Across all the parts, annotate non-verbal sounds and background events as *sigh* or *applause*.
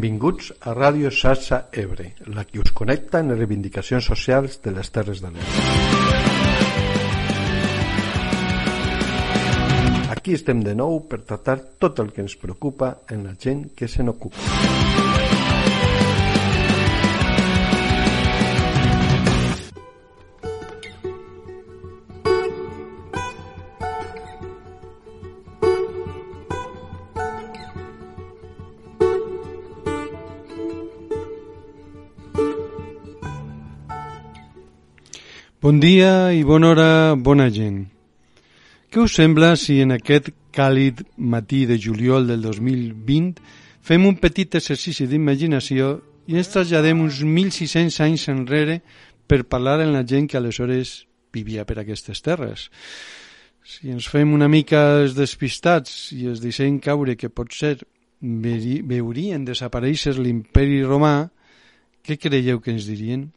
Benvinguts a Ràdio Sassa Ebre, la que us connecta en les reivindicacions socials de les Terres de l'Ebre. Aquí estem de nou per tractar tot el que ens preocupa en la gent que se n'ocupa. Bon dia i bona hora, bona gent. Què us sembla si en aquest càlid matí de juliol del 2020 fem un petit exercici d'imaginació i ens traslladem uns 1.600 anys enrere per parlar amb la gent que aleshores vivia per aquestes terres. Si ens fem una mica els despistats i es deixem caure que pot ser veurien desaparèixer l'imperi romà, què creieu que ens dirien?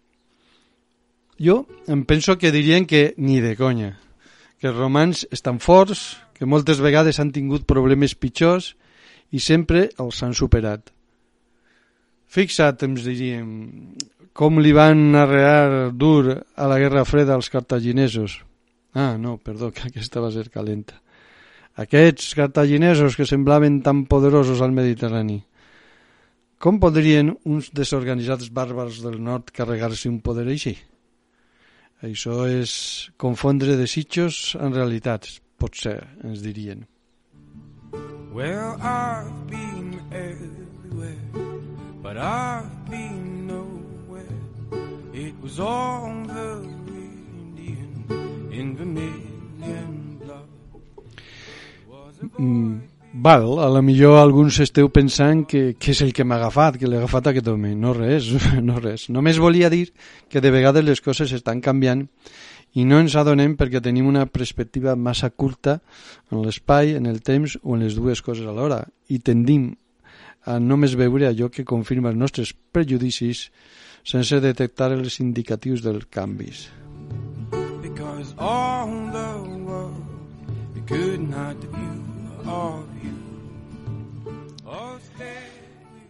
Jo em penso que dirien que ni de conya, que els romans estan forts, que moltes vegades han tingut problemes pitjors i sempre els han superat. Fixa't, ens diríem, com li van arrear dur a la Guerra Freda als cartaginesos. Ah, no, perdó, *laughs* que aquesta va ser calenta. Aquests cartaginesos que semblaven tan poderosos al Mediterrani. Com podrien uns desorganitzats bàrbars del nord carregar-se un poder així? Això és confondre desitjos en realitats, potser, ens dirien. Well, I've been everywhere, but I've been nowhere. It was all the Indian in vermilion blood. Mm, Val, a la millor alguns esteu pensant que, que és el que m'ha agafat, que l'he agafat aquest home. No res, *laughs* no res. Només volia dir que de vegades les coses estan canviant i no ens adonem perquè tenim una perspectiva massa curta en l'espai, en el temps o en les dues coses alhora i tendim a només veure allò que confirma els nostres prejudicis sense detectar els indicatius dels canvis. Because all the world could not view of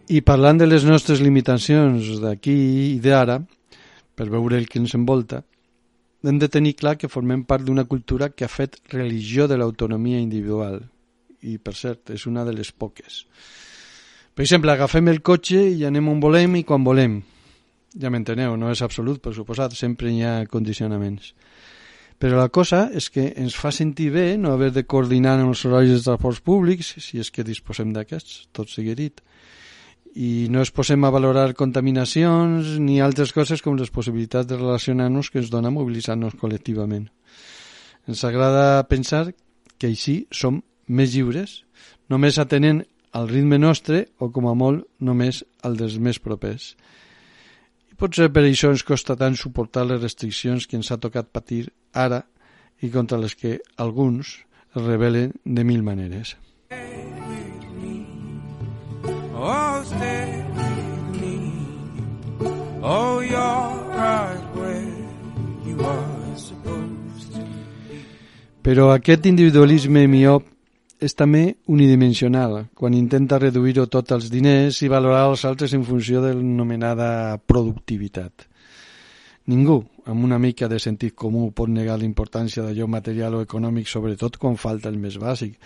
I parlant de les nostres limitacions d'aquí i d'ara, per veure el que ens envolta, hem de tenir clar que formem part d'una cultura que ha fet religió de l'autonomia individual. I, per cert, és una de les poques. Per exemple, agafem el cotxe i anem on volem i quan volem. Ja m'enteneu, no és absolut, per suposat, sempre hi ha condicionaments. Però la cosa és que ens fa sentir bé no haver de coordinar amb els horaris de transports públics, si és que disposem d'aquests, tot sigui dit i no es posem a valorar contaminacions ni altres coses com les possibilitats de relacionar-nos que ens dona mobilitzar-nos col·lectivament. Ens agrada pensar que així som més lliures, només atenent al ritme nostre o com a molt només al dels més propers. I potser per això ens costa tant suportar les restriccions que ens ha tocat patir ara i contra les que alguns es rebel·len de mil maneres. With me. Oh, you're right where you are supposed to be. Però aquest individualisme miop és també unidimensional, quan intenta reduir-ho tot als diners i valorar els altres en funció de l'anomenada productivitat. Ningú, amb una mica de sentit comú, pot negar la importància d'allò material o econòmic, sobretot quan falta el més bàsic,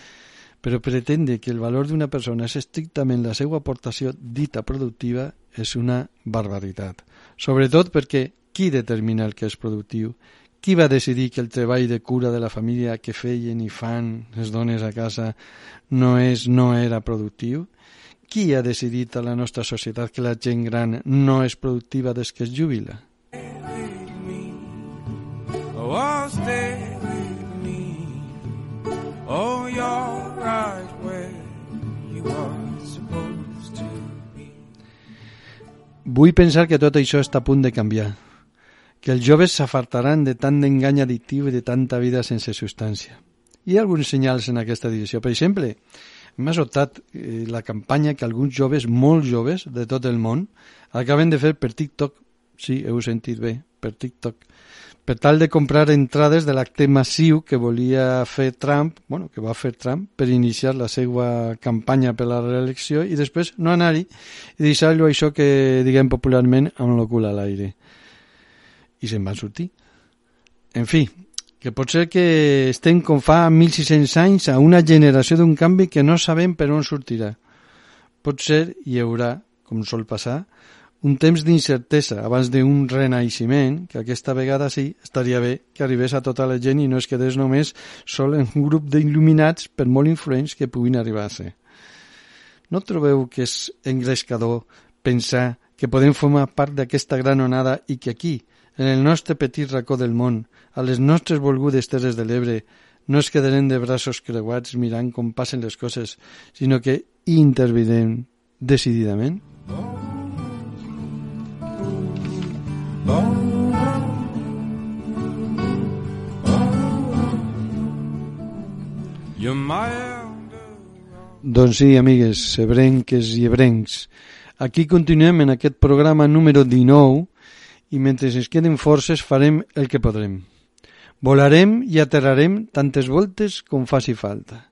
però pretendre que el valor d'una persona és estrictament la seva aportació dita productiva és una barbaritat. Sobretot perquè qui determina el que és productiu? Qui va decidir que el treball de cura de la família que feien i fan les dones a casa no és no era productiu? Qui ha decidit a la nostra societat que la gent gran no és productiva des que es jubila? Oh, stay with me. Oh, you're Vull pensar que tot això està a punt de canviar, que els joves s'afartaran de tant d'engany addictiu i de tanta vida sense substància. Hi ha alguns senyals en aquesta direcció. Per exemple, m'ha sobtat eh, la campanya que alguns joves, molt joves, de tot el món, acaben de fer per TikTok, sí, heu sentit bé, per TikTok, per tal de comprar entrades de l'acte massiu que volia fer Trump, bueno, que va fer Trump, per iniciar la seva campanya per la reelecció i després no anar-hi i deixar-lo això que diguem popularment amb el cul a l'aire. I se'n van sortir. En fi, que pot ser que estem com fa 1.600 anys a una generació d'un canvi que no sabem per on sortirà. Pot ser hi haurà, com sol passar, un temps d'incertesa abans d'un renaixement, que aquesta vegada sí, estaria bé que arribés a tota la gent i no es quedés només sol en un grup d'il·luminats per molt influents que puguin arribar a ser. No trobeu que és engrescador pensar que podem formar part d'aquesta gran onada i que aquí, en el nostre petit racó del món, a les nostres volgudes Terres de l'Ebre, no es quedarem de braços creuats mirant com passen les coses, sinó que intervirem decididament? Doncs sí, amigues, ebrenques i ebrencs, aquí continuem en aquest programa número 19 i mentre ens queden forces farem el que podrem. Volarem i aterrarem tantes voltes com faci falta.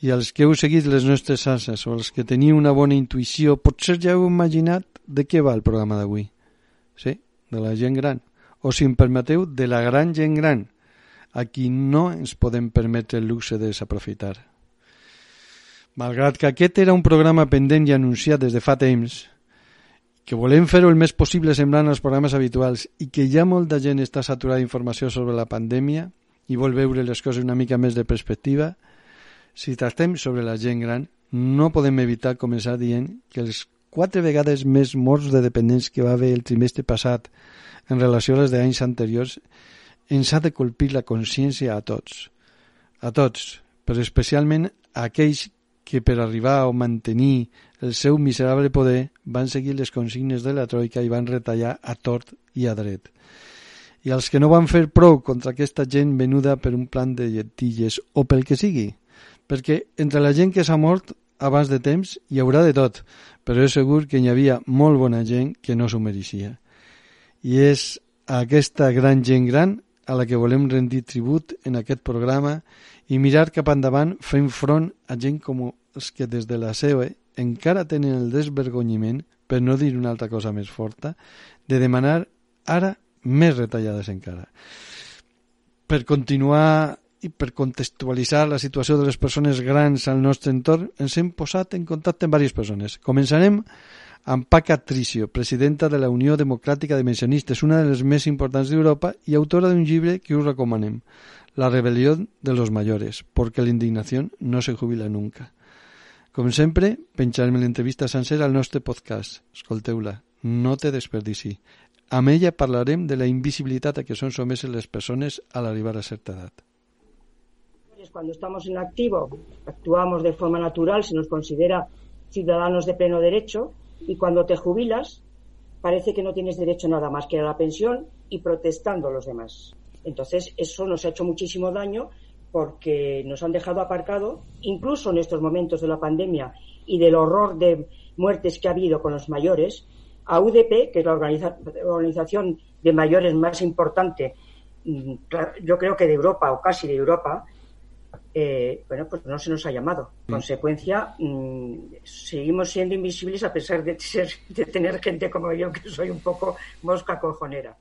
I els que heu seguit les nostres asses o els que teniu una bona intuïció, potser ja heu imaginat de què va el programa d'avui. Sí, de la gent gran, o si em permeteu, de la gran gent gran, a qui no ens podem permetre el luxe de desaprofitar. Malgrat que aquest era un programa pendent i anunciat des de fa temps, que volem fer-ho el més possible semblant als programes habituals i que ja molta gent està saturada d'informació sobre la pandèmia i vol veure les coses una mica més de perspectiva, si tractem sobre la gent gran, no podem evitar començar dient que els quatre vegades més morts de dependents que va haver el trimestre passat en relació a les d'anys anteriors, ens ha de colpir la consciència a tots. A tots, però especialment a aquells que per arribar o mantenir el seu miserable poder van seguir les consignes de la Troika i van retallar a tort i a dret. I els que no van fer prou contra aquesta gent venuda per un plan de llentilles o pel que sigui, perquè entre la gent que s'ha mort abans de temps hi haurà de tot, però és segur que hi havia molt bona gent que no s'ho mereixia. I és aquesta gran gent gran a la que volem rendir tribut en aquest programa i mirar cap endavant fent front a gent com els que des de la seva encara tenen el desvergonyiment, per no dir una altra cosa més forta, de demanar ara més retallades encara. Per continuar i per contextualitzar la situació de les persones grans al nostre entorn, ens hem posat en contacte amb diverses persones. Començarem amb Paca Tricio, presidenta de la Unió Democràtica de Mencionistes, una de les més importants d'Europa i autora d'un llibre que us recomanem, La rebelió de los mayores, porque la indignación no se jubila nunca. Com sempre, penjarem l'entrevista sencera al nostre podcast. Escolteu-la, no te desperdici. Amb ella parlarem de la invisibilitat a què són someses les persones a l'arribar a certa edat. Cuando estamos en activo actuamos de forma natural, se nos considera ciudadanos de pleno derecho y cuando te jubilas parece que no tienes derecho a nada más que a la pensión y protestando los demás. Entonces eso nos ha hecho muchísimo daño porque nos han dejado aparcado, incluso en estos momentos de la pandemia y del horror de muertes que ha habido con los mayores, a UDP, que es la organización de mayores más importante, mm, yo creo que de Europa o casi de Europa, eh, bueno, pues no se nos ha llamado. En mm. consecuencia, mmm, seguimos siendo invisibles a pesar de, ser, de tener gente como yo, que soy un poco mosca cojonera.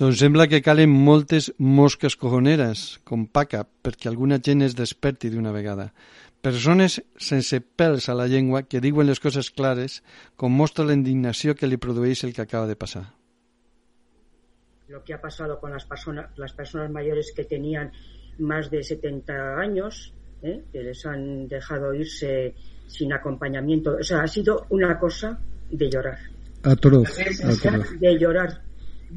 Doncs sembla que calen moltes mosques cojoneres, com paca, perquè alguna gent es desperti d'una vegada. Persones sense pèls a la llengua que diuen les coses clares, com mostra la indignació que li produeix el que acaba de passar. Lo que ha pasado con las personas, las personas mayores que tenían más de 70 años, ¿eh? que les han dejado irse sin acompañamiento. O sea, ha sido una cosa de llorar. Atroz, De llorar.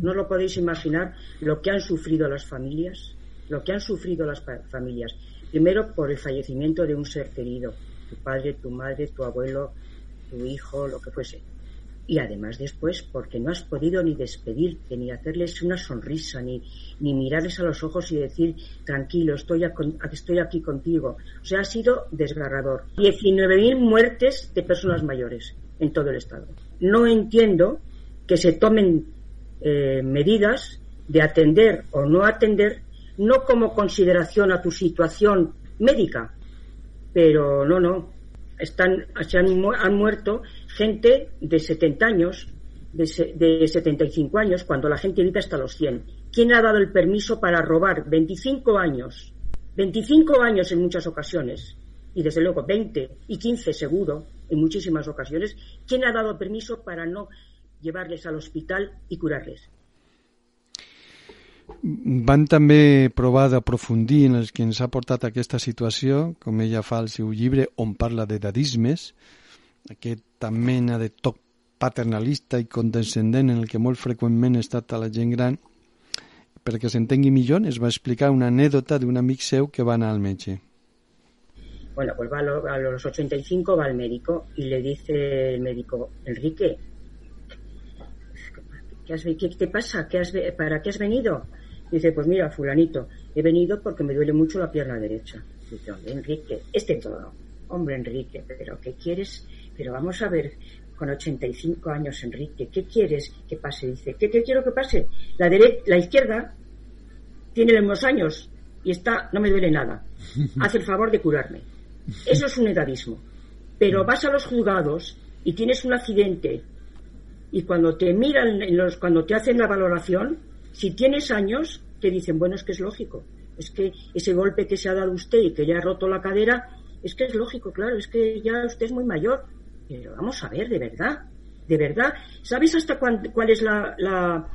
No lo podéis imaginar lo que han sufrido las familias, lo que han sufrido las familias. Primero por el fallecimiento de un ser querido, tu padre, tu madre, tu abuelo, tu hijo, lo que fuese y además después porque no has podido ni despedirte, ni hacerles una sonrisa, ni, ni mirarles a los ojos y decir, tranquilo, estoy, estoy aquí contigo. O sea, ha sido desgarrador. 19.000 muertes de personas mayores en todo el Estado. No entiendo que se tomen eh, medidas de atender o no atender, no como consideración a tu situación médica, pero no, no. Están, se han, han muerto gente de 70 años, de, de 75 años, cuando la gente vive hasta los 100. ¿Quién ha dado el permiso para robar 25 años? 25 años en muchas ocasiones, y desde luego 20 y 15 seguro en muchísimas ocasiones. ¿Quién ha dado permiso para no llevarles al hospital i curar-les? Van també provar d'aprofundir en els que ens ha portat aquesta situació, com ella fa al seu llibre, on parla de dadismes, aquesta mena de toc paternalista i condescendent en el que molt freqüentment ha estat a la gent gran, perquè s'entengui millor, es va explicar una anèdota d'un amic seu que va anar al metge. Bueno, pues va a los 85 va al médico y le dice el médico, Enrique, ¿qué, has, qué te pasa? ¿Qué has, ¿Para qué has venido? Dice, pues mira, fulanito, he venido porque me duele mucho la pierna derecha. Dice, hombre, Enrique, este todo. Hombre, Enrique, pero ¿qué quieres? Pero vamos a ver, con 85 años, Enrique, ¿qué quieres que pase? Dice, ¿qué, qué quiero que pase? La, dere la izquierda tiene mismos años y está, no me duele nada. Hace el favor de curarme. Eso es un edadismo. Pero vas a los juzgados y tienes un accidente y cuando te miran, los, cuando te hacen la valoración, si tienes años, te dicen, bueno, es que es lógico. Es que ese golpe que se ha dado usted y que ya ha roto la cadera, es que es lógico, claro, es que ya usted es muy mayor. Pero vamos a ver, de verdad, de verdad. ¿Sabes hasta cuál, cuál es la, la,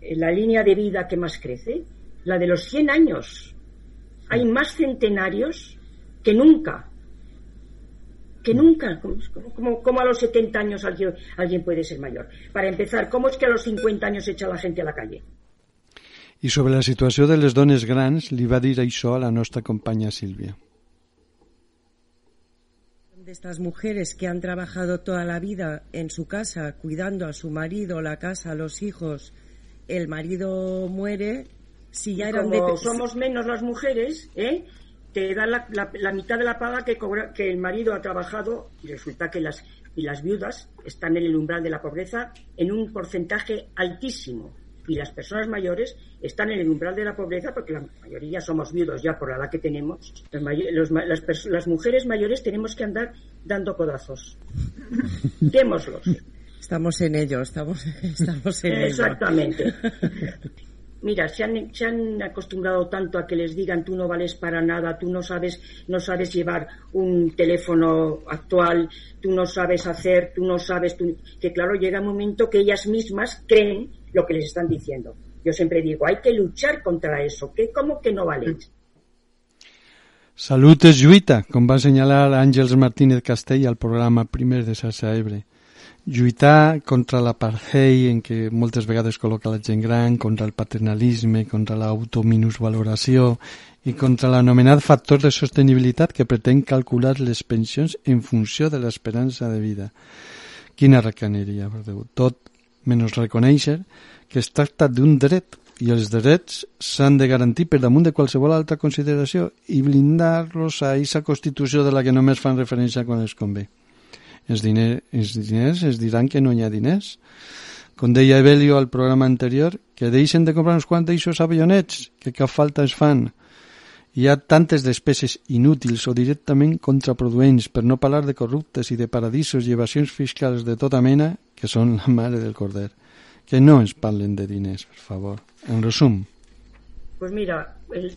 la línea de vida que más crece? La de los 100 años. Hay más centenarios que nunca. Que nunca. Como, como a los 70 años alguien, alguien puede ser mayor. Para empezar, ¿cómo es que a los 50 años echa la gente a la calle? I sobre la situació de les dones grans li va dir això a la nostra companya Sílvia. De estas mujeres que han trabajado toda la vida en su casa, cuidando a su marido, la casa, los hijos, el marido muere, si ya eran Como de... somos menos las mujeres, ¿eh? Te dan la, la, la mitad de la paga que, cobra, que el marido ha trabajado y resulta que las, y las viudas están en el umbral de la pobreza en un porcentaje altísimo y las personas mayores están en el umbral de la pobreza porque la mayoría somos viudos ya por la edad que tenemos. Los may- los las, las mujeres mayores tenemos que andar dando codazos. *laughs* Démoslos. Estamos en ello, estamos, estamos en ello. Exactamente. *laughs* Mira, se han, se han acostumbrado tanto a que les digan tú no vales para nada, tú no sabes, no sabes llevar un teléfono actual, tú no sabes hacer, tú no sabes, que claro, llega un momento que ellas mismas creen lo que les están diciendo. Yo siempre digo, hay que luchar contra eso, que ¿cómo que no vales? Salut és lluita, com va assenyalar Àngels Martínez Castell al programa primer de Ebre. Lluitar contra l'apartheid en què moltes vegades col·loca la gent gran, contra el paternalisme, contra l'autominusvaloració i contra l'anomenat factor de sostenibilitat que pretén calcular les pensions en funció de l'esperança de vida. Quina recaneria, per Déu. Tot menys reconèixer que es tracta d'un dret i els drets s'han de garantir per damunt de qualsevol altra consideració i blindar-los a aquesta Constitució de la que només fan referència quan els convé. Els diners, els diners es diran que no hi ha diners. Com deia Evelio al programa anterior, que deixen de comprar uns quants d'eixos avionets, que cap falta es fan. Hi ha tantes despeses inútils o directament contraproduents, per no parlar de corruptes i de paradisos i evasions fiscals de tota mena, que són la mare del corder. Que no ens parlen de diners, per favor. En resum, Pues mira,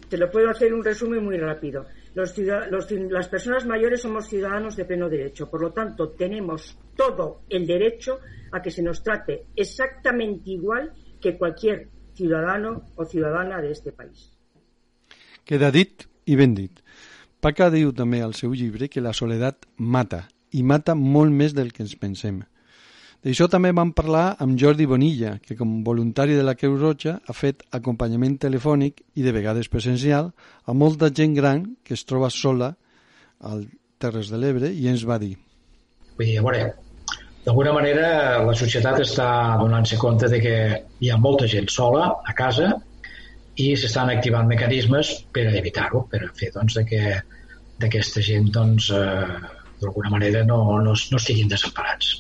te lo puedo hacer un resumen muy rápido. Los los las personas mayores somos ciudadanos de pleno derecho, por lo tanto tenemos todo el derecho a que se nos trate exactamente igual que cualquier ciudadano o ciudadana de este país. queda dit i ben dit. Paca diu també al seu llibre que la soledat mata, i mata molt més del que ens pensem. D'això també vam parlar amb Jordi Bonilla, que com voluntari de la Creu Roja ha fet acompanyament telefònic i de vegades presencial a molta gent gran que es troba sola al Terres de l'Ebre i ens va dir Vull dir, a veure, d'alguna manera la societat està donant-se compte de que hi ha molta gent sola a casa i s'estan activant mecanismes per evitar-ho, per fer doncs, de que d'aquesta gent doncs, eh, d'alguna manera no, no, no estiguin desemparats.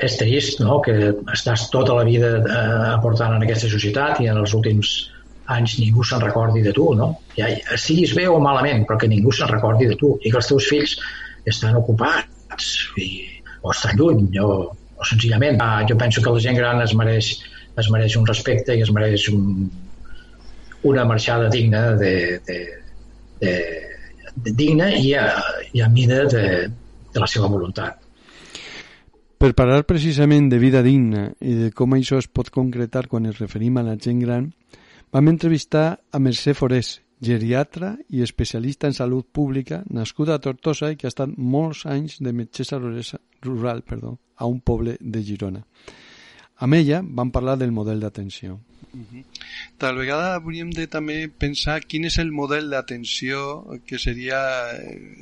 És trist no? que estàs tota la vida eh, aportant en aquesta societat i en els últims anys ningú se'n recordi de tu, no? Ja, siguis bé o malament, però que ningú se'n recordi de tu i que els teus fills estan ocupats i, o estan lluny o, o senzillament. Ah, jo penso que la gent gran es mereix, es mereix un respecte i es mereix un, una marxada digna de, de, de, de digna i a, i a mida de, de la seva voluntat. Per parlar precisament de vida digna i de com això es pot concretar quan es referim a la gent gran, vam entrevistar a Mercè Forés, geriatra i especialista en salut pública, nascuda a Tortosa i que ha estat molts anys de metgessa rural perdó, a un poble de Girona. Amb ella vam parlar del model d'atenció. Uh -huh. Tal vegada hauríem de també pensar quin és el model d'atenció que seria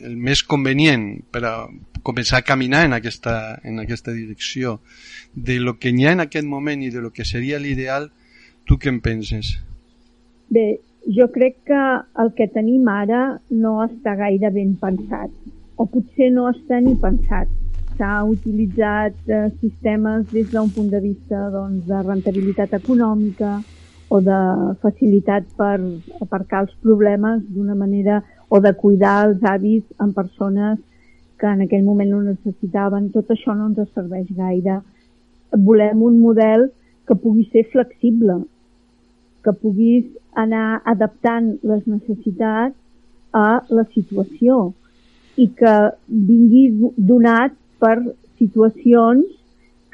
el més convenient per a, començar a caminar en aquesta, en aquesta direcció de lo que n'hi ha en aquest moment i de lo que seria l'ideal, tu què en penses? Bé, jo crec que el que tenim ara no està gaire ben pensat, o potser no està ni pensat. S'ha utilitzat eh, sistemes des d'un punt de vista doncs, de rentabilitat econòmica o de facilitat per aparcar els problemes d'una manera o de cuidar els avis en persones que en aquell moment no necessitaven, tot això no ens serveix gaire. Volem un model que pugui ser flexible, que puguis anar adaptant les necessitats a la situació i que vingui donat per situacions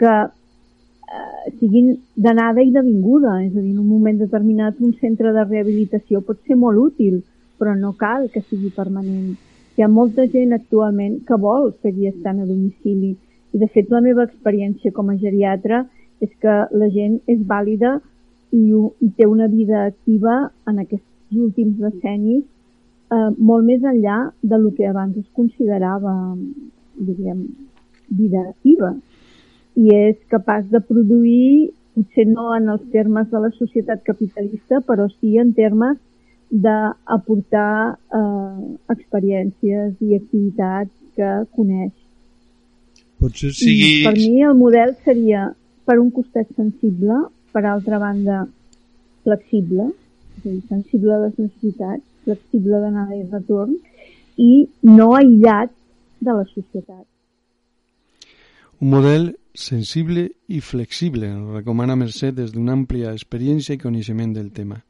que eh, siguin d'anada i de vinguda. És a dir, en un moment determinat un centre de rehabilitació pot ser molt útil, però no cal que sigui permanent hi ha molta gent actualment que vol seguir estant a domicili i de fet la meva experiència com a geriatra és que la gent és vàlida i, i té una vida activa en aquests últims decennis eh, molt més enllà de lo que abans es considerava diríem, vida activa i és capaç de produir potser no en els termes de la societat capitalista però sí en termes d'aportar eh, experiències i activitats que coneix. Potser sigui... I per mi el model seria, per un costat sensible, per altra banda flexible, és a dir, sensible a les necessitats, flexible d'anada i retorn, i no aïllat de la societat. Un model sensible i flexible, recomana Mercè des d'una àmplia experiència i coneixement del tema.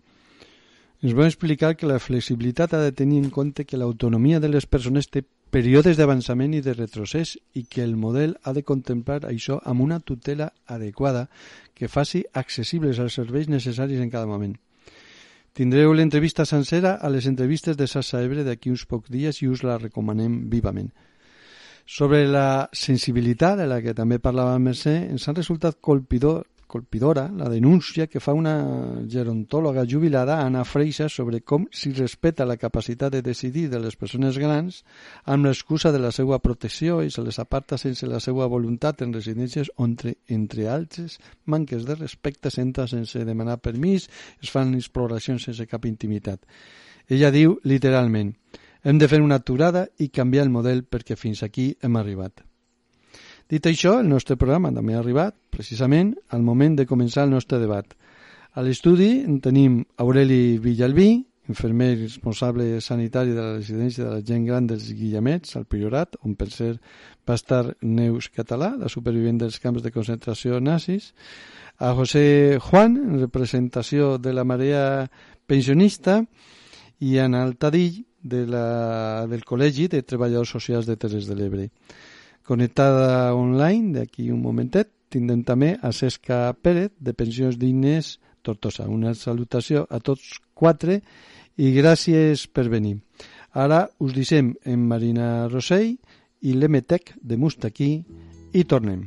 Ens va explicar que la flexibilitat ha de tenir en compte que l'autonomia de les persones té períodes d'avançament i de retrocés i que el model ha de contemplar això amb una tutela adequada que faci accessibles els serveis necessaris en cada moment. Tindreu l'entrevista sencera a les entrevistes de Sassa Ebre d'aquí uns pocs dies i us la recomanem vivament. Sobre la sensibilitat de la que també parlava Mercè, ens ha resultat colpidor colpidora la denúncia que fa una gerontòloga jubilada, Anna Freixa, sobre com s'hi respeta la capacitat de decidir de les persones grans amb l'excusa de la seva protecció i se les aparta sense la seva voluntat en residències on, entre altres, manques de respecte, s'entra sense demanar permís, es fan exploracions sense cap intimitat. Ella diu, literalment, hem de fer una aturada i canviar el model perquè fins aquí hem arribat. Dit això, el nostre programa també ha arribat, precisament, al moment de començar el nostre debat. A l'estudi en tenim Aureli Villalbí, infermer responsable sanitari de la residència de la gent gran dels Guillamets, al Priorat, on per cert va estar Neus Català, la supervivent dels camps de concentració nazis, a José Juan, en representació de la marea pensionista, i a Altadill, de la, del Col·legi de Treballadors Socials de Terres de l'Ebre. Connectada online, d'aquí un momentet, tindrem també a Cesca Pérez, de Pensions Dignes Tortosa. Una salutació a tots quatre i gràcies per venir. Ara us deixem en Marina Rosell i l'Emetec de Mustaquí i tornem.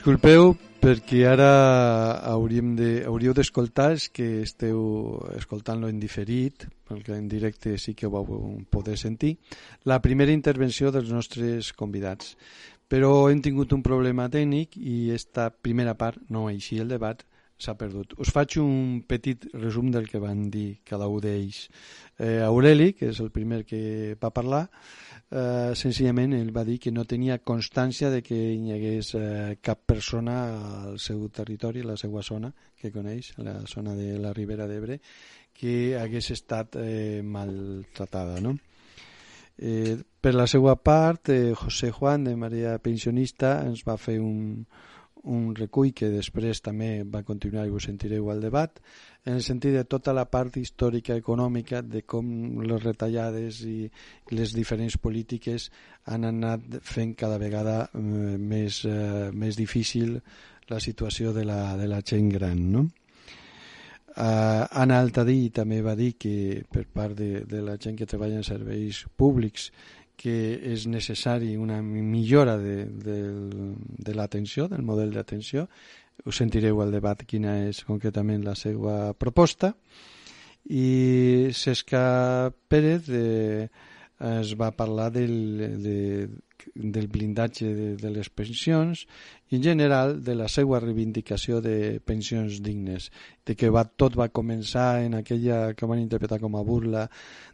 Disculpeu perquè ara hauríem de, hauríeu d'escoltar els que esteu escoltant-lo en diferit, perquè en directe sí que ho vau poder sentir, la primera intervenció dels nostres convidats. Però hem tingut un problema tècnic i esta primera part, no així el debat, s'ha perdut. Us faig un petit resum del que van dir cada un d'ells. Eh, Aureli, que és el primer que va parlar, eh, senzillament ell va dir que no tenia constància de que hi hagués eh, cap persona al seu territori, a la seva zona, que coneix, la zona de la Ribera d'Ebre, que hagués estat eh, maltratada, no? Eh, per la seva part, eh, José Juan, de Maria Pensionista, ens va fer un, un recull que després també va continuar i ho sentireu al debat, en el sentit de tota la part històrica econòmica de com les retallades i les diferents polítiques han anat fent cada vegada eh, més, eh, més difícil la situació de la, de la gent gran. No? Uh, Anna Altadí també va dir que per part de, de la gent que treballa en serveis públics que és necessari una millora de, de, de l'atenció, del model d'atenció, us sentireu al debat quina és concretament la seva proposta. I Cesca Pérez de, es va parlar del, de, del blindatge de, de les pensions i en general de la seva reivindicació de pensions dignes, de que va, tot va començar en aquella que van interpretar com a burla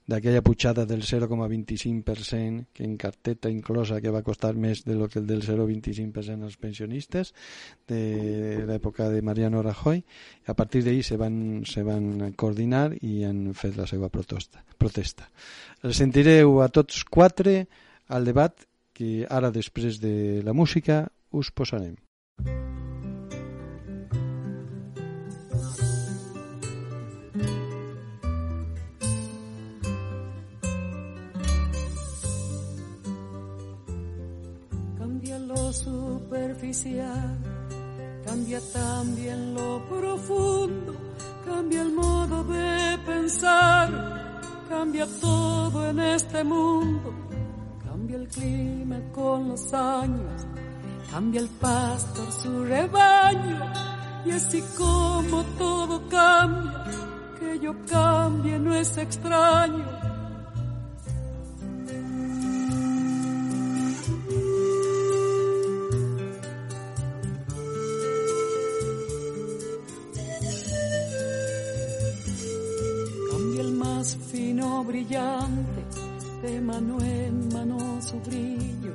d'aquella pujada del 0,25% que en carteta inclosa que va costar més de lo que el del 0,25% als pensionistes de l'època de Mariano Rajoy a partir d'ahir se van, se van coordinar i han fet la seva protesta. protesta. El sentireu a tots quatre al debat que ara després de la música us posarem. Cambia lo superficial, cambia también lo profundo, cambia el modo de pensar, cambia todo en este mundo Cambia el clima con los años, cambia el pastor su rebaño, y así como todo cambia, que yo cambie no es extraño. Cambia el más fino brillante de mano en mano su brillo,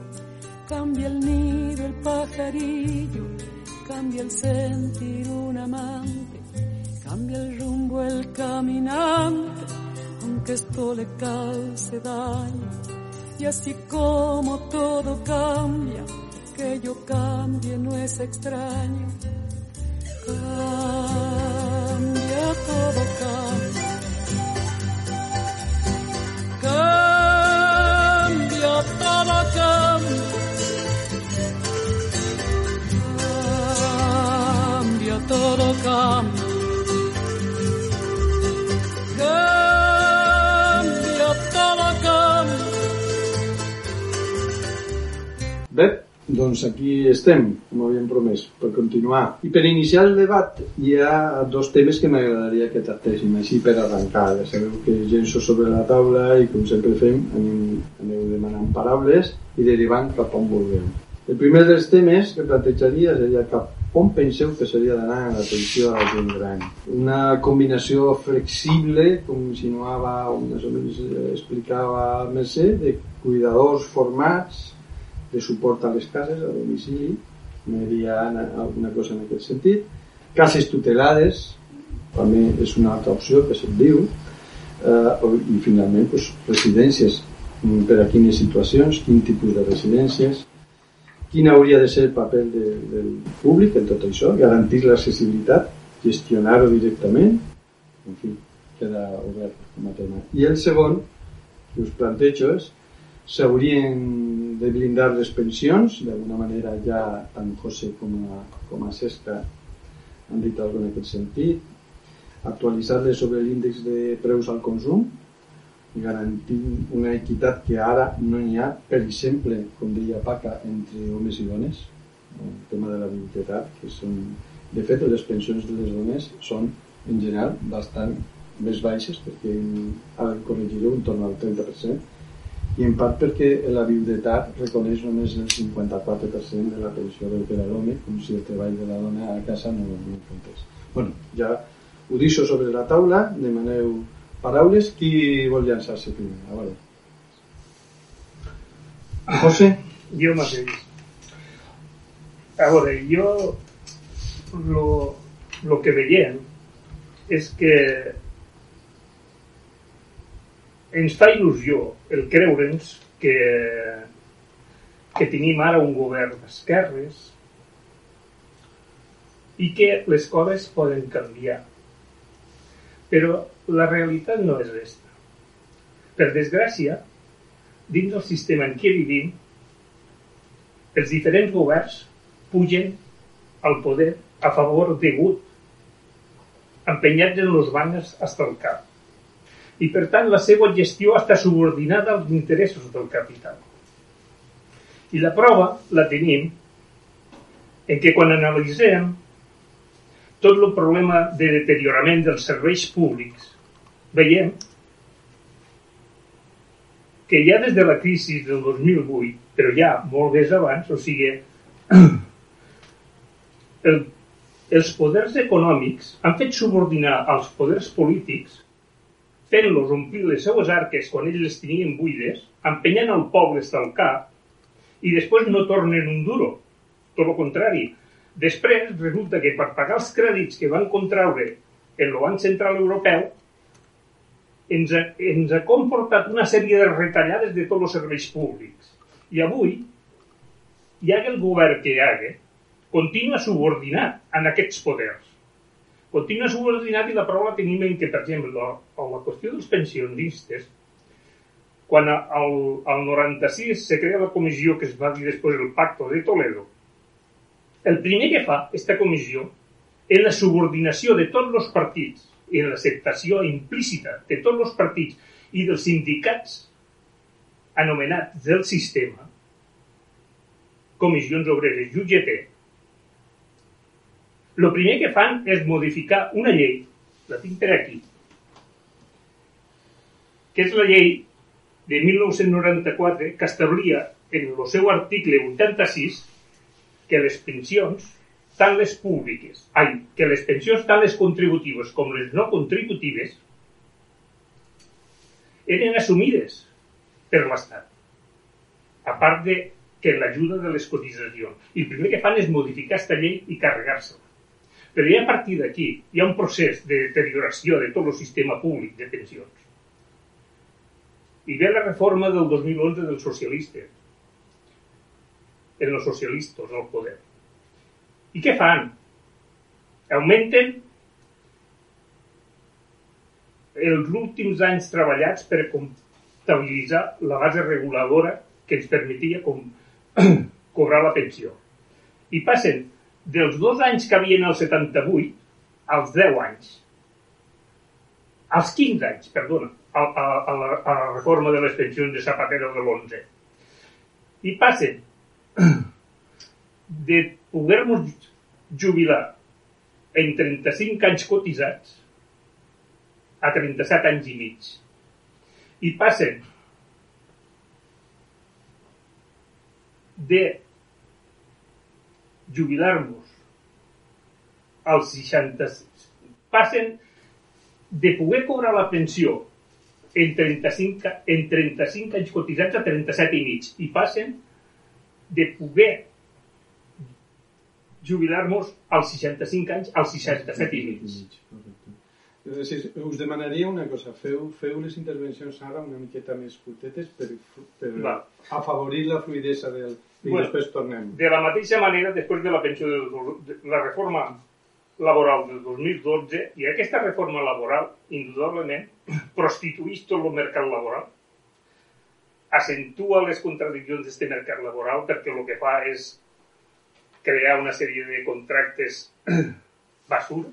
cambia el nido el pajarillo, cambia el sentir un amante, cambia el rumbo el caminante, aunque esto le cause daño, y así como todo cambia, que yo cambie no es extraño, cambia todo cambia. Cambia todo cambia. Todo cambia. Cambia todo cambia. Bé, doncs aquí estem, com havíem promès, per continuar. I per iniciar el debat hi ha dos temes que m'agradaria que tractéssim, així per arrencar. Ja sabeu que llenço sobre la taula i com sempre fem, anem, aneu demanant paraules i derivant cap on vulgueu. El primer dels temes que plantejaria seria cap on penseu que seria d'anar l'atenció a la gent gran. Una combinació flexible, com insinuava o més o menys explicava Mercè, de cuidadors formats, de suport a les cases, a domicili, m'havia alguna cosa en aquest sentit. Cases tutelades, també és una altra opció que se'n diu, eh, i finalment pues, residències, per a quines situacions, quin tipus de residències, quin hauria de ser el paper de, del públic en tot això, garantir l'accessibilitat, gestionar-ho directament, en fi, queda obert com a tema. I el segon que us plantejo és s'haurien de blindar les pensions, d'alguna manera ja tant José com a, com a Cesca han dit alguna en aquest sentit, actualitzar-les sobre l'índex de preus al consum, garantint una equitat que ara no hi ha, per exemple, com deia Paca, entre homes i dones, el tema de la viudetat, que són, de fet, les pensions de les dones són, en general, bastant més baixes, perquè ara corregiré un torn al 30%, i en part perquè la viudetat reconeix només el 54% de la pensió per a l'home, com si el treball de la dona a casa no, no comptés. bueno, ja ho deixo sobre la taula, demaneu paraules, qui vol llançar-se primer? A veure. José? Jo mateix. A veure, jo lo, lo que veiem és que ens fa il·lusió el creure'ns que, que tenim ara un govern d'esquerres i que les coses poden canviar. Però la realitat no és aquesta. Per desgràcia, dins del sistema en què vivim, els diferents governs pugen al poder a favor degut, empenyats en els banners hasta el cap. I per tant la seva gestió està subordinada als interessos del capital. I la prova la tenim en que quan analitzem tot el problema de deteriorament dels serveis públics, veiem que ja des de la crisi del 2008, però ja molt més abans, o sigui, el, els poders econòmics han fet subordinar als poders polítics fent-los omplir les seues arques quan ells les tenien buides, empenyant el poble al cap i després no tornen un duro. Tot el contrari. Després resulta que per pagar els crèdits que van contraure en el Banc Central Europeu ens ha, ens ha comportat una sèrie de retallades de tots els serveis públics. I avui, hi ha el govern que hi ha, continua subordinat en aquests poders. Continua subordinat i la prova la tenim en que, per exemple, la, la qüestió dels pensionistes, quan al, al 96 se crea la comissió que es va dir després el Pacto de Toledo, el primer que fa aquesta comissió és la subordinació de tots els partits i l'acceptació implícita de tots els partits i dels sindicats anomenats del sistema, comissions obreres UGT, el primer que fan és modificar una llei, la tinc per aquí, que és la llei de 1994 que establia en el seu article 86 que les pensions, tant les públiques, ai, que les pensions tant les contributives com les no contributives eren assumides per l'Estat. A part de que l'ajuda de les cotitzacions. I el primer que fan és modificar aquesta llei i carregar-se-la. Però ja a partir d'aquí hi ha un procés de deterioració de tot el sistema públic de pensions. I ve la reforma del 2011 dels socialistes, en els socialistes al poder. I què fan? Augmenten els últims anys treballats per comptabilitzar la base reguladora que ens permetia com, *clears throat* cobrar la pensió. I passen dels dos anys que havien el 78 als 10 anys. Als 15 anys, perdona, a, a, a, la, a la reforma de les pensions de Zapatero de l'11. I passen de poder-nos jubilar en 35 anys cotitzats a 37 anys i mig. I passen de jubilar-nos als 60... Passen de poder cobrar la pensió en 35, en 35 anys cotitzats a 37 i mig. I passen de poder jubilar-nos als 65 anys als 67 i mig. Us demanaria una cosa, feu, feu les intervencions ara una miqueta més curtetes per, per afavorir la fluidesa del, I Bueno. després tornem. De la mateixa manera, després de la pensió de la reforma laboral del 2012, i aquesta reforma laboral, indudablement, *clears throat* prostitueix tot el mercat laboral, accentua les contradiccions d'aquest mercat laboral perquè el que fa és crear una sèrie de contractes *clears throat* basura,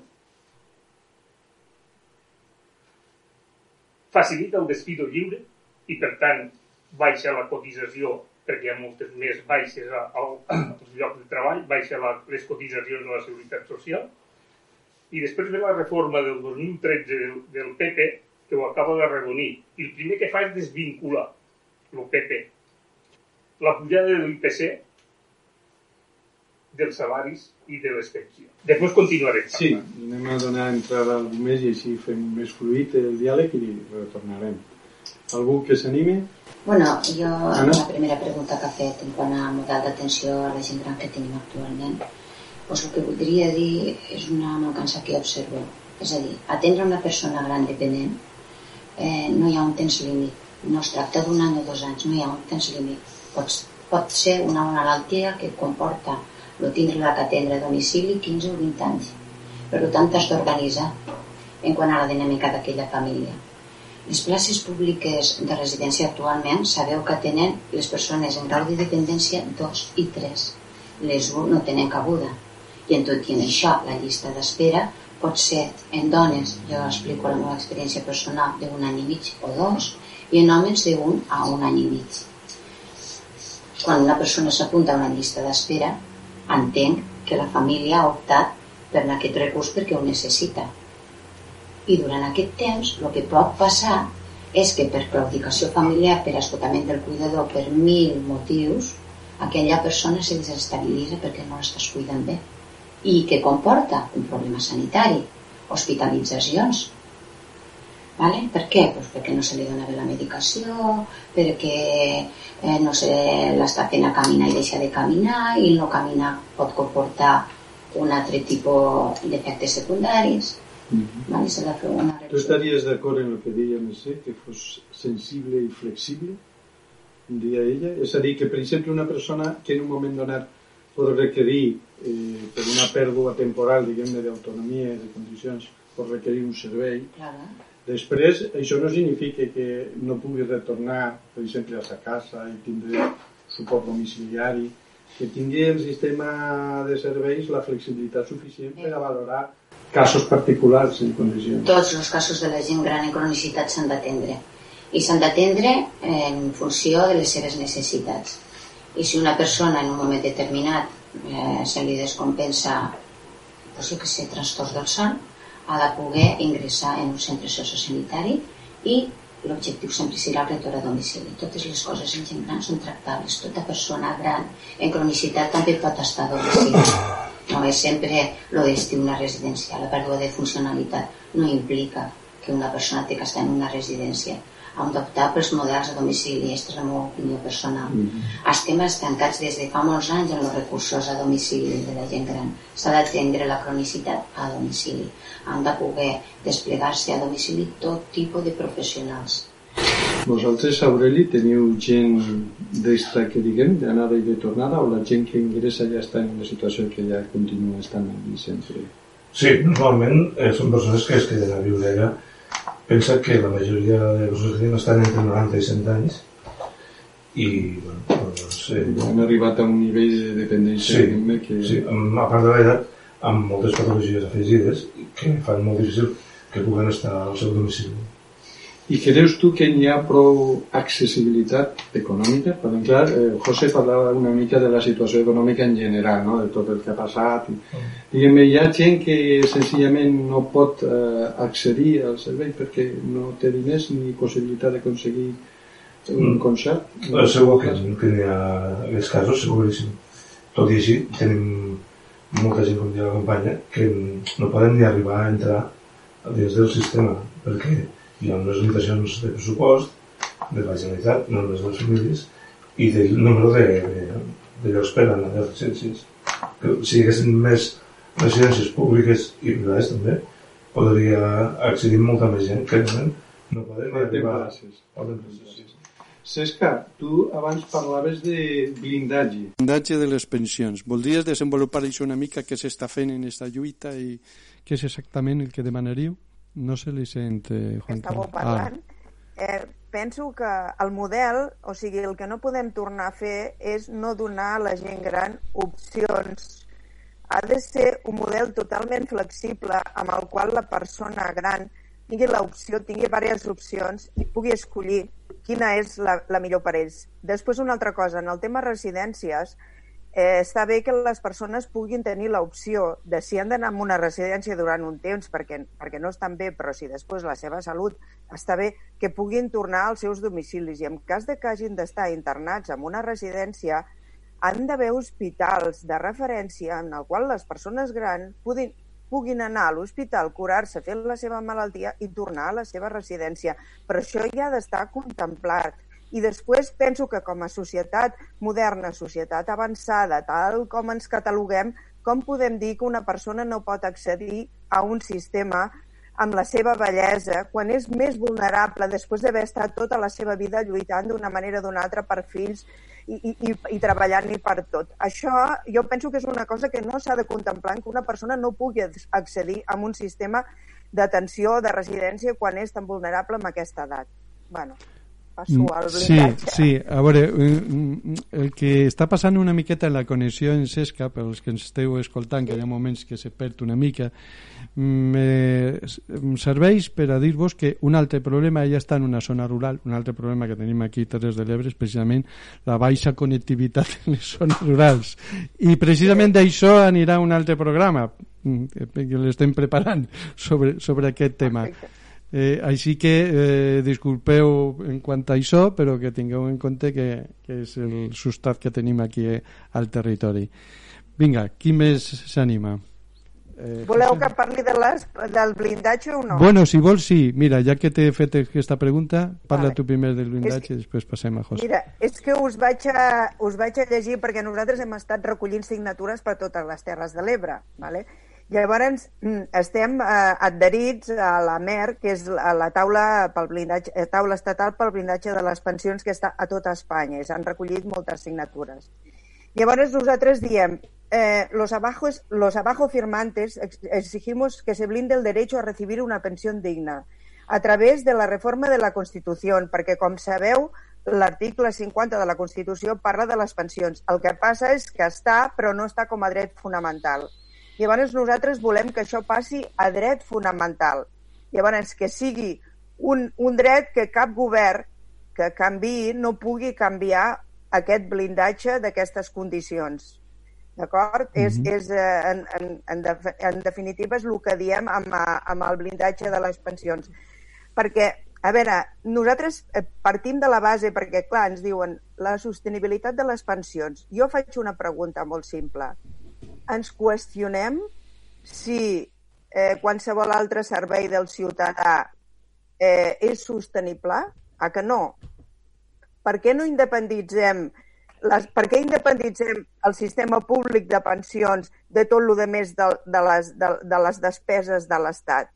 facilita el despido lliure i, per tant, baixa la cotització perquè hi ha moltes més baixes al- *clears throat* als llocs de treball, baixa la, les cotitzacions de la Seguretat Social. I després ve la reforma del 2013 del, del PP, que ho acaba de redonir. I el primer que fa és desvincular el PP. La pujada de l'IPC dels salaris i de les pensions. Després continuarem. Sí, anem a donar entrada a algú més i així fem més fluid el diàleg i retornarem. Algú que s'anime? Bueno, jo Anna? la primera pregunta que ha fet en quant a model d'atenció a la gent gran que tenim actualment, doncs el que voldria dir és una mancança que observo. És a dir, atendre una persona gran dependent eh, no hi ha un temps límit. No es tracta d'un any o dos anys, no hi ha un temps límit. Pot, pot ser una malaltia que comporta no tindre-la que atendre a domicili 15 o 20 anys. Per tant, t'has d'organitzar en quant a la dinàmica d'aquella família. Les places públiques de residència actualment sabeu que tenen les persones en grau de dependència 2 i 3. Les 1 no tenen cabuda. I en tot i en això, la llista d'espera pot ser en dones, jo explico la meva experiència personal, d'un any i mig o dos, i en homes d'un a un any i mig. Quan una persona s'apunta a una llista d'espera, entenc que la família ha optat per aquest recurs perquè ho necessita. I durant aquest temps el que pot passar és que per claudicació familiar, per esgotament del cuidador, per mil motius, aquella persona se desestabilitza perquè no l'estàs cuidant bé. I que comporta un problema sanitari, hospitalitzacions. Vale? Per què? Pues perquè no se li dona bé la medicació, perquè eh, no se l'està fent a caminar i deixa de caminar, i no caminar pot comportar un altre tipus d'efectes secundaris. Vale? Se l'ha fet una Tu estaries d'acord en el que deia Mercè, que fos sensible i flexible? Dia ella. És a dir, que per exemple una persona que en un moment donat pot requerir, eh, per una pèrdua temporal, diguem-ne, d'autonomia i de condicions, pot requerir un servei. Claro. Després, això no significa que no pugui retornar, per exemple, a sa casa i tindre suport domiciliari, que tingui el sistema de serveis la flexibilitat suficient per a valorar casos particulars en condicions. Tots els casos de la gent gran en cronicitat s'han d'atendre i s'han d'atendre en funció de les seves necessitats. I si una persona en un moment determinat eh, se li descompensa doncs, que sé, trastorns del son, ha de poder ingressar en un centre sociosanitari i l'objectiu sempre serà el retorn a domicili. Totes les coses en gent gran són tractables. Tota persona gran en cronicitat també pot estar a domicili. *clears throat* No és sempre el destí una residència. La pèrdua de funcionalitat no implica que una persona té que estar en una residència. Hem d'optar pels models a domicili. Aquesta és la meva opinió personal. Estem estancats des de fa molts anys en els recursos a domicili de la gent gran. S'ha d'atendre la cronicitat a domicili. Han de poder desplegar-se a domicili tot tipus de professionals. Vosaltres, Aureli, teniu gent d'extra que diguem, d'anada i de tornada, o la gent que ingressa ja està en una situació que ja continua estant allí sempre? Sí, normalment eh, són persones que es queden a viure allà. Pensa que la majoria de persones que tenen estan entre 90 i 100 anys i, bueno, doncs... Eh, Han arribat a un nivell de dependència Sí, que... sí, a part de l'edat, amb moltes patologies afegides que fan molt difícil que puguen estar al seu domicili. I creus tu que hi ha prou accessibilitat econòmica? Perquè, clar, eh, José parlava una mica de la situació econòmica en general, no? de tot el que ha passat. I, diguem hi ha gent que senzillament no pot eh, accedir al servei perquè no té diners ni possibilitat d'aconseguir un Mm. concert. Eh, segur que, que hi ha aquests casos, seguríssim. Tot i així, tenim molta gent, com diu la companya, que no poden ni arribar a entrar dins del sistema, perquè hi ha unes limitacions de pressupost, de la Generalitat, no només de les famílies, i del número de, de, de llocs per anar de residències. Que si hi haguessin més residències públiques i privades també, podria accedir molta més gent que moment no podem arribar. Falten places, sí. Cesca, tu abans parlaves de blindatge. Blindatge de les pensions. Voldries desenvolupar això una mica què s'està fent en aquesta lluita i què és exactament el que demanaríeu? No se li sent, eh, Juan Estàveu Carlos. parlant. Eh, penso que el model, o sigui, el que no podem tornar a fer és no donar a la gent gran opcions. Ha de ser un model totalment flexible amb el qual la persona gran tingui l'opció, tingui diverses opcions i pugui escollir quina és la, la millor per ells. Després, una altra cosa, en el tema residències, eh, està bé que les persones puguin tenir l'opció de si han d'anar a una residència durant un temps perquè, perquè no estan bé, però si després la seva salut està bé, que puguin tornar als seus domicilis. I en cas de que hagin d'estar internats en una residència, han d'haver hospitals de referència en el qual les persones grans puguin, puguin anar a l'hospital, curar-se, fer la seva malaltia i tornar a la seva residència. Però això ja ha d'estar contemplat. I després penso que com a societat moderna, societat avançada, tal com ens cataloguem, com podem dir que una persona no pot accedir a un sistema amb la seva bellesa, quan és més vulnerable després d'haver estat tota la seva vida lluitant d'una manera o d'una altra per fills i, i, i, treballant-hi per tot. Això jo penso que és una cosa que no s'ha de contemplar, que una persona no pugui accedir a un sistema d'atenció de residència quan és tan vulnerable amb aquesta edat. Bueno, passo al Sí, blindatge. sí, a veure, eh, el que està passant una miqueta en la connexió en Sesca, pels que ens esteu escoltant, que hi ha moments que se perd una mica, me em serveix per a dir-vos que un altre problema ja està en una zona rural, un altre problema que tenim aquí a Terres de l'Ebre és precisament la baixa connectivitat en les zones rurals. I precisament d'això anirà un altre programa mm, que l'estem preparant sobre, sobre aquest tema. Eh, així que eh, disculpeu en quant a això, però que tingueu en compte que, que és el sustat que tenim aquí eh, al territori. Vinga, qui més s'anima? Eh, Voleu que parli de les, del blindatge o no? Bueno, si vols, sí. Mira, ja que t'he fet aquesta pregunta, parla Vale. tu primer del blindatge i després passem a José. Mira, és que us vaig, a, us vaig a llegir perquè nosaltres hem estat recollint signatures per totes les Terres de l'Ebre. Vale? Llavors, mm, estem eh, adherits a la MER, que és la, la taula, pel blindatge, eh, taula estatal pel blindatge de les pensions que està a tota Espanya i s'han recollit moltes signatures. Llavors nosaltres diem, eh, los, abajo, los abajo firmantes ex- exigimos que se blinde el derecho a recibir una pensión digna a través de la reforma de la Constitució, perquè, com sabeu, l'article 50 de la Constitució parla de les pensions. El que passa és que està, però no està com a dret fonamental. Llavors nosaltres volem que això passi a dret fonamental. Llavors que sigui un, un dret que cap govern que canvi no pugui canviar aquest blindatge d'aquestes condicions. D'acord? És, Mhm. és, eh, en, en, en, def en definitiva és el que diem amb, eh, amb el blindatge de les pensions. Perquè, a veure, nosaltres eh, partim de la base, perquè, clar, ens diuen la sostenibilitat de les pensions. Jo faig una pregunta molt simple. Ens qüestionem si eh, qualsevol altre servei del ciutadà eh, és sostenible? A que no? Per què no independitzem les, per què independitzem el sistema públic de pensions de tot el més de, de, les, de, de les despeses de l'Estat?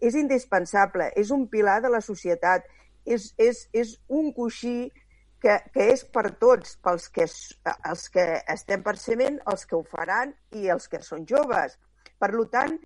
És indispensable, és un pilar de la societat, és, és, és un coixí que, que és per tots, pels que, els que estem percebent, els que ho faran i els que són joves. Per tant,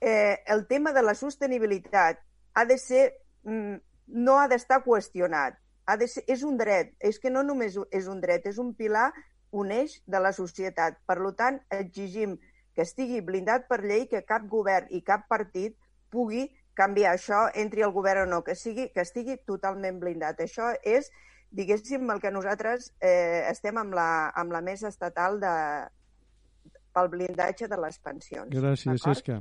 eh, el tema de la sostenibilitat ha de ser, mm, no ha d'estar qüestionat. Ha de ser, és un dret, és que no només és un dret, és un pilar, un eix de la societat. Per tant, exigim que estigui blindat per llei, que cap govern i cap partit pugui canviar això, entri el govern o no, que, sigui, que estigui totalment blindat. Això és, diguéssim, el que nosaltres eh, estem amb la, amb la mesa estatal de, pel blindatge de les pensions. Gràcies? Esca.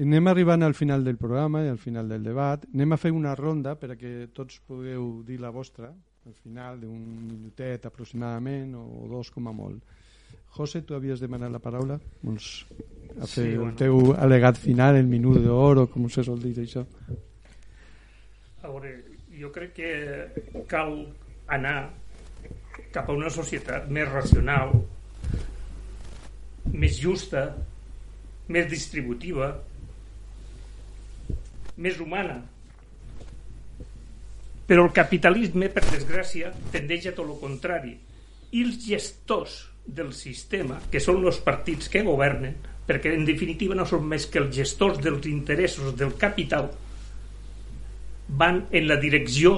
Anem arribant al final del programa i al final del debat. Anem a fer una ronda per a que tots pugueu dir la vostra al final d'un minutet aproximadament o dos com a molt. José, tu havies demanat la paraula? Vols a fer Sí, el bueno. teu al·legat final, el minut d'or o com se sol dir això? A veure, jo crec que cal anar cap a una societat més racional, més justa, més distributiva, més humana. Però el capitalisme, per desgràcia, tendeix a tot el contrari. I els gestors del sistema, que són els partits que governen, perquè en definitiva no són més que els gestors dels interessos del capital, van en la direcció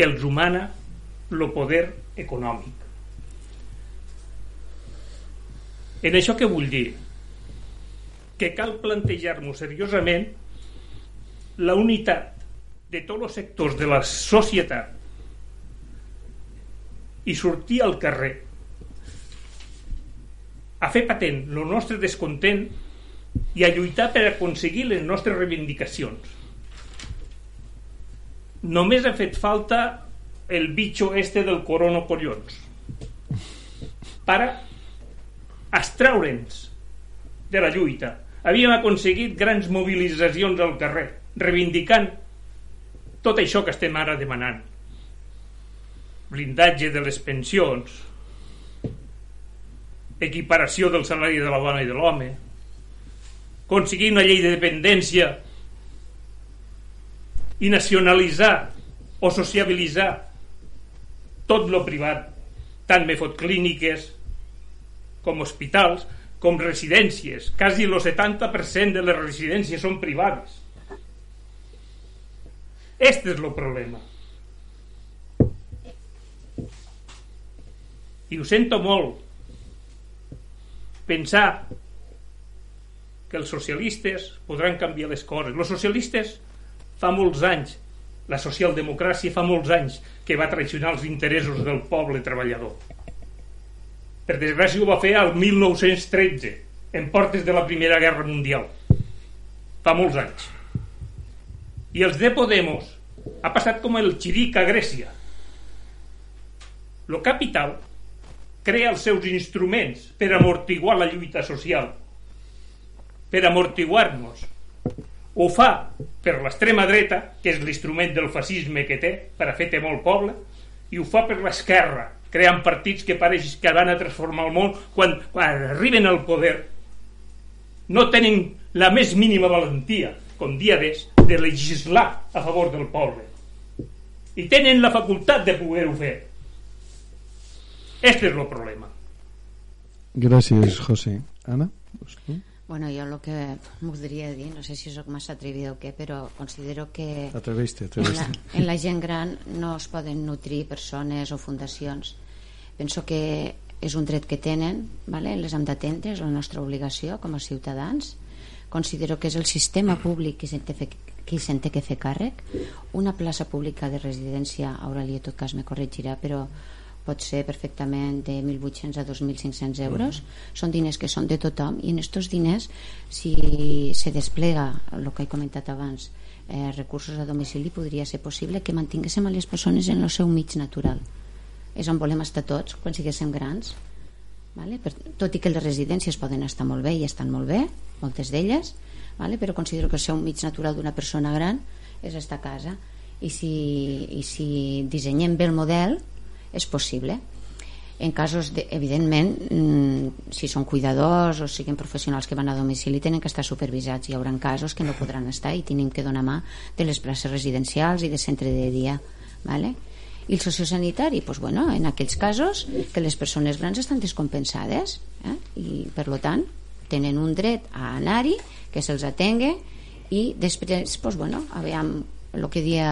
que els humana el poder econòmic. En això què vull dir? Que cal plantejar-nos seriosament la unitat de tots els sectors de la societat i sortir al carrer a fer patent el nostre descontent i a lluitar per aconseguir les nostres reivindicacions. Només ha fet falta el bitxo este del corono collons per extraure'ns de la lluita. Havíem aconseguit grans mobilitzacions al carrer, reivindicant tot això que estem ara demanant. Blindatge de les pensions, equiparació del salari de la dona i de l'home, aconseguir una llei de dependència i nacionalitzar o sociabilitzar tot lo privat, tant me fot clíniques com hospitals, com residències. Quasi el 70% de les residències són privades. Este és el problema. I ho sento molt pensar que els socialistes podran canviar les coses. Els socialistes fa molts anys, la socialdemocràcia fa molts anys que va traicionar els interessos del poble treballador. Per desgràcia ho va fer al 1913, en portes de la Primera Guerra Mundial. Fa molts anys. I els de Podemos ha passat com el xiric a Grècia. Lo capital crea els seus instruments per amortiguar la lluita social, per amortiguar-nos. Ho fa per l'extrema dreta, que és l'instrument del fascisme que té per a fer temor al poble, i ho fa per l'esquerra, creant partits que pareix que van a transformar el món quan, quan arriben al poder no tenen la més mínima valentia, com dia d'és, de legislar a favor del poble. I tenen la facultat de poder-ho fer Este es el problema. Gràcies, José. Anna? Bueno, jo el que voldria dir, no sé si sóc massa atrevida o què, però considero que atreviste, atreviste. En, la, en la gent gran no es poden nutrir persones o fundacions. Penso que és un dret que tenen, vale? les hem d'atendre, és la nostra obligació com a ciutadans. Considero que és el sistema públic qui se'n té, qui se'n té que fer càrrec. Una plaça pública de residència, Aurelia, en tot cas me corregirà, però pot ser perfectament de 1.800 a 2.500 euros mm. són diners que són de tothom i en aquests diners si se desplega el que he comentat abans eh, recursos a domicili podria ser possible que mantinguéssim a les persones en el seu mig natural és on volem estar tots quan siguéssim grans vale? per, tot i que les residències poden estar molt bé i estan molt bé moltes d'elles vale? però considero que el seu mig natural d'una persona gran és estar a casa i si, i si dissenyem bé el model és possible en casos, de, evidentment mm, si són cuidadors o siguin professionals que van a domicili tenen que estar supervisats hi haurà casos que no podran estar i tenim que donar mà de les places residencials i de centre de dia ¿vale? i el sociosanitari, pues bueno, en aquells casos que les persones grans estan descompensades eh? i per lo tant tenen un dret a anar-hi que se'ls atengue i després, pues bueno, aviam el que dia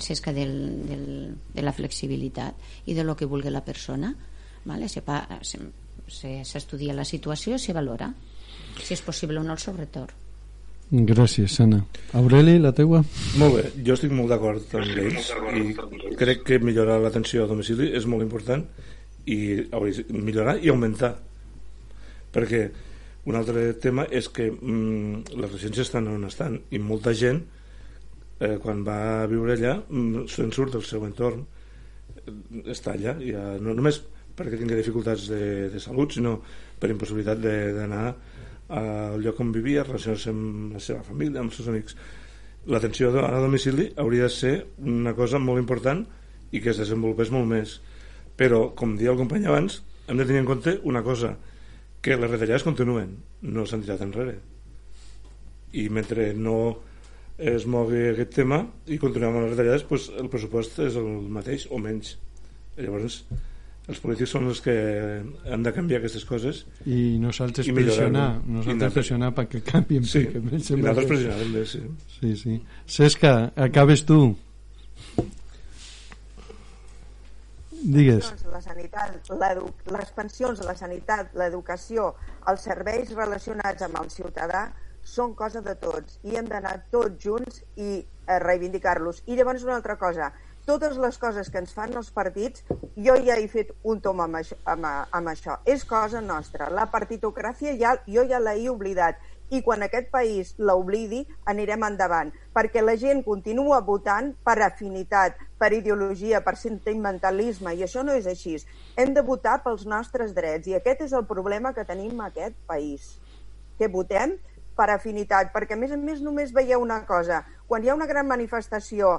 s'esca del, del, de la flexibilitat i de lo que vulgui la persona vale? s'estudia la situació i se valora si és possible o no el sobretorn Gràcies, Anna. Aureli, la teua? Molt bé, jo estic molt d'acord amb ells i crec que millorar l'atenció a domicili és molt important i millorar i augmentar perquè un altre tema és que mm, les residències estan on estan i molta gent eh, quan va viure allà mm, se'n surt del seu entorn està allà ja, no només perquè tingui dificultats de, de salut sinó per impossibilitat d'anar al lloc on vivia relacionar-se amb la seva família, amb els seus amics. L'atenció a domicili hauria de ser una cosa molt important i que es desenvolupés molt més. Però com dia el company abans hem de tenir en compte una cosa que les retallades continuen no s'han tirat enrere. I mentre no es mogui aquest tema i continuem amb les retallades pues, el pressupost és el mateix o menys llavors els polítics són els que han de canviar aquestes coses i nosaltres i pressionar nosaltres I pressionar perquè canvien Sí, perquè i nosaltres que- pressionar també, sí. sí, sí. Cesca, acabes tu digues Doncs la sanitat, les pensions, la sanitat, l'educació, els serveis relacionats amb el ciutadà són cosa de tots i hem d'anar tots junts i eh, reivindicar-los. I llavors una altra cosa, totes les coses que ens fan els partits, jo ja he fet un tom amb això, amb, amb això. És cosa nostra. La partitocràcia ja, jo ja l'he oblidat i quan aquest país l'oblidi anirem endavant, perquè la gent continua votant per afinitat, per ideologia, per sentimentalisme, i això no és així. Hem de votar pels nostres drets, i aquest és el problema que tenim a aquest país, que votem per afinitat, perquè a més a més només veieu una cosa, quan hi ha una gran manifestació,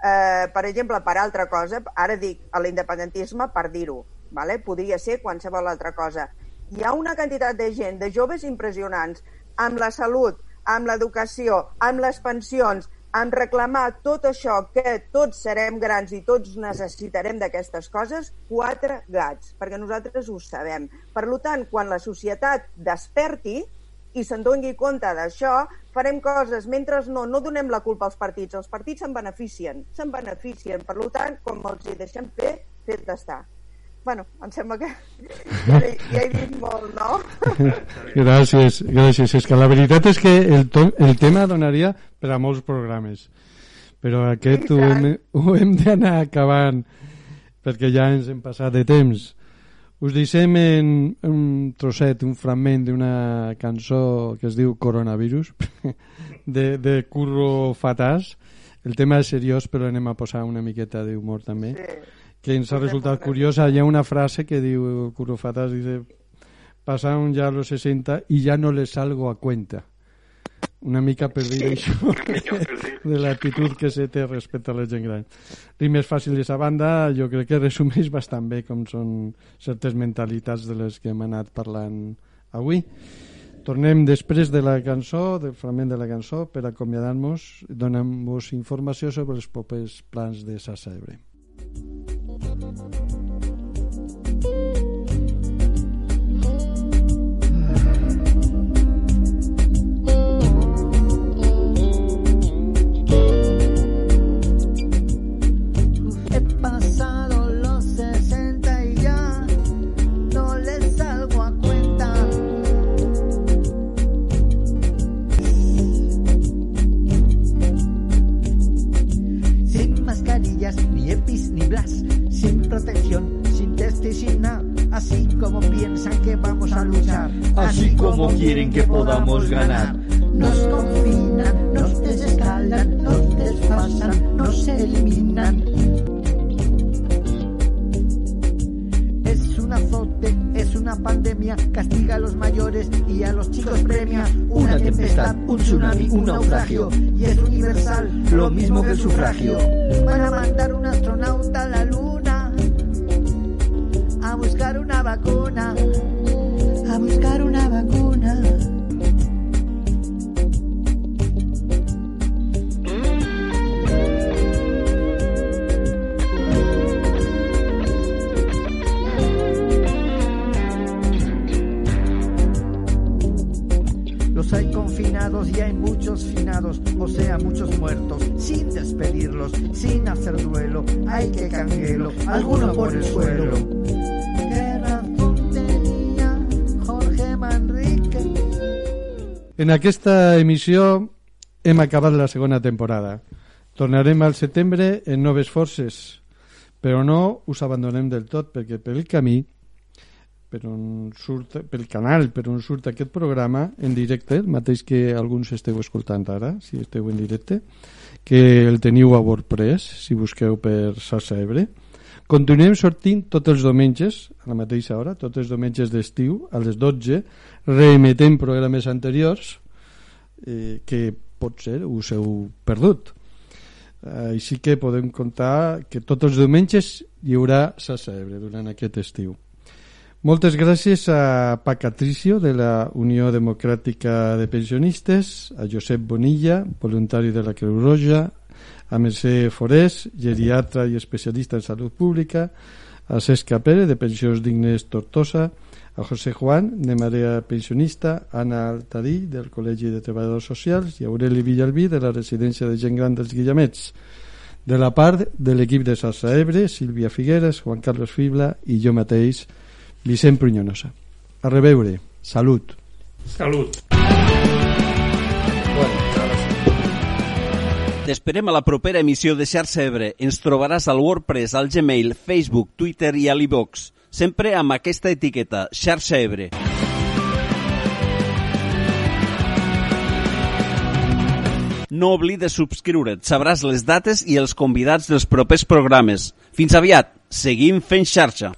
eh, per exemple, per altra cosa, ara dic a l'independentisme per dir-ho, vale? podria ser qualsevol altra cosa, hi ha una quantitat de gent, de joves impressionants, amb la salut, amb l'educació, amb les pensions, amb reclamar tot això que tots serem grans i tots necessitarem d'aquestes coses, quatre gats, perquè nosaltres ho sabem. Per tant, quan la societat desperti i se'n doni compte d'això, farem coses. Mentre no, no donem la culpa als partits. Els partits se'n beneficien, se'n beneficien. Per tant, com els hi deixem fer, fet d'estar. Bueno, em sembla que ja, he- ja he dit molt, no? *laughs* gràcies, gràcies és que la veritat és que el, to, el tema donaria per a molts programes però aquest ho hem, ho hem d'anar acabant perquè ja ens hem passat de temps us deixem en un trosset, un fragment d'una cançó que es diu Coronavirus *laughs* de, de Curro Fatàs. El tema és seriós però anem a posar una miqueta d'humor també que ens ha resultat curiosa. Hi ha una frase que diu Curro Fatàs dice pasaron ya los 60 y ya no les salgo a cuenta una mica perdida això de l'actitud que se té respecte a la gent gran. Rimes fàcils a banda, jo crec que resumeix bastant bé com són certes mentalitats de les que hem anat parlant avui. Tornem després de la cançó, del fragment de la cançó, per acomiadar-nos, donem-vos informació sobre els propers plans de Sassa Ebre. He aquesta emissió hem acabat la segona temporada. Tornarem al setembre en noves forces, però no us abandonem del tot, perquè pel camí, per on surt, pel canal per on surt aquest programa en directe, el mateix que alguns esteu escoltant ara, si esteu en directe, que el teniu a WordPress, si busqueu per Sassa Ebre. Continuem sortint tots els diumenges, a la mateixa hora, tots els diumenges d'estiu, a les 12, reemetem programes anteriors eh, que potser us heu perdut. Eh, Així que podem comptar que tots els diumenges hi haurà Sassa Ebre durant aquest estiu. Moltes gràcies a Pacatricio de la Unió Democràtica de Pensionistes, a Josep Bonilla, voluntari de la Creu Roja, a Mercè Forés, geriatra i especialista en salut pública, a Cesc Pérez, de Pensions Dignes Tortosa, a José Juan, de Marea Pensionista, Anna Altadí, del Col·legi de Treballadors Socials, i Aureli Villalbí, de la Residència de Gent Gran dels Guillamets. De la part de l'equip de Salsa Ebre, Sílvia Figueres, Juan Carlos Fibla i jo mateix, Vicent Prunyonosa. A reveure. Salut. Salut. T'esperem a la propera emissió de Xarxa Ebre. Ens trobaràs al WordPress, al Gmail, Facebook, Twitter i a l'iVox. Sempre amb aquesta etiqueta, Xarxa Ebre. No oblides subscriure't, sabràs les dates i els convidats dels propers programes. Fins aviat, seguim fent xarxa.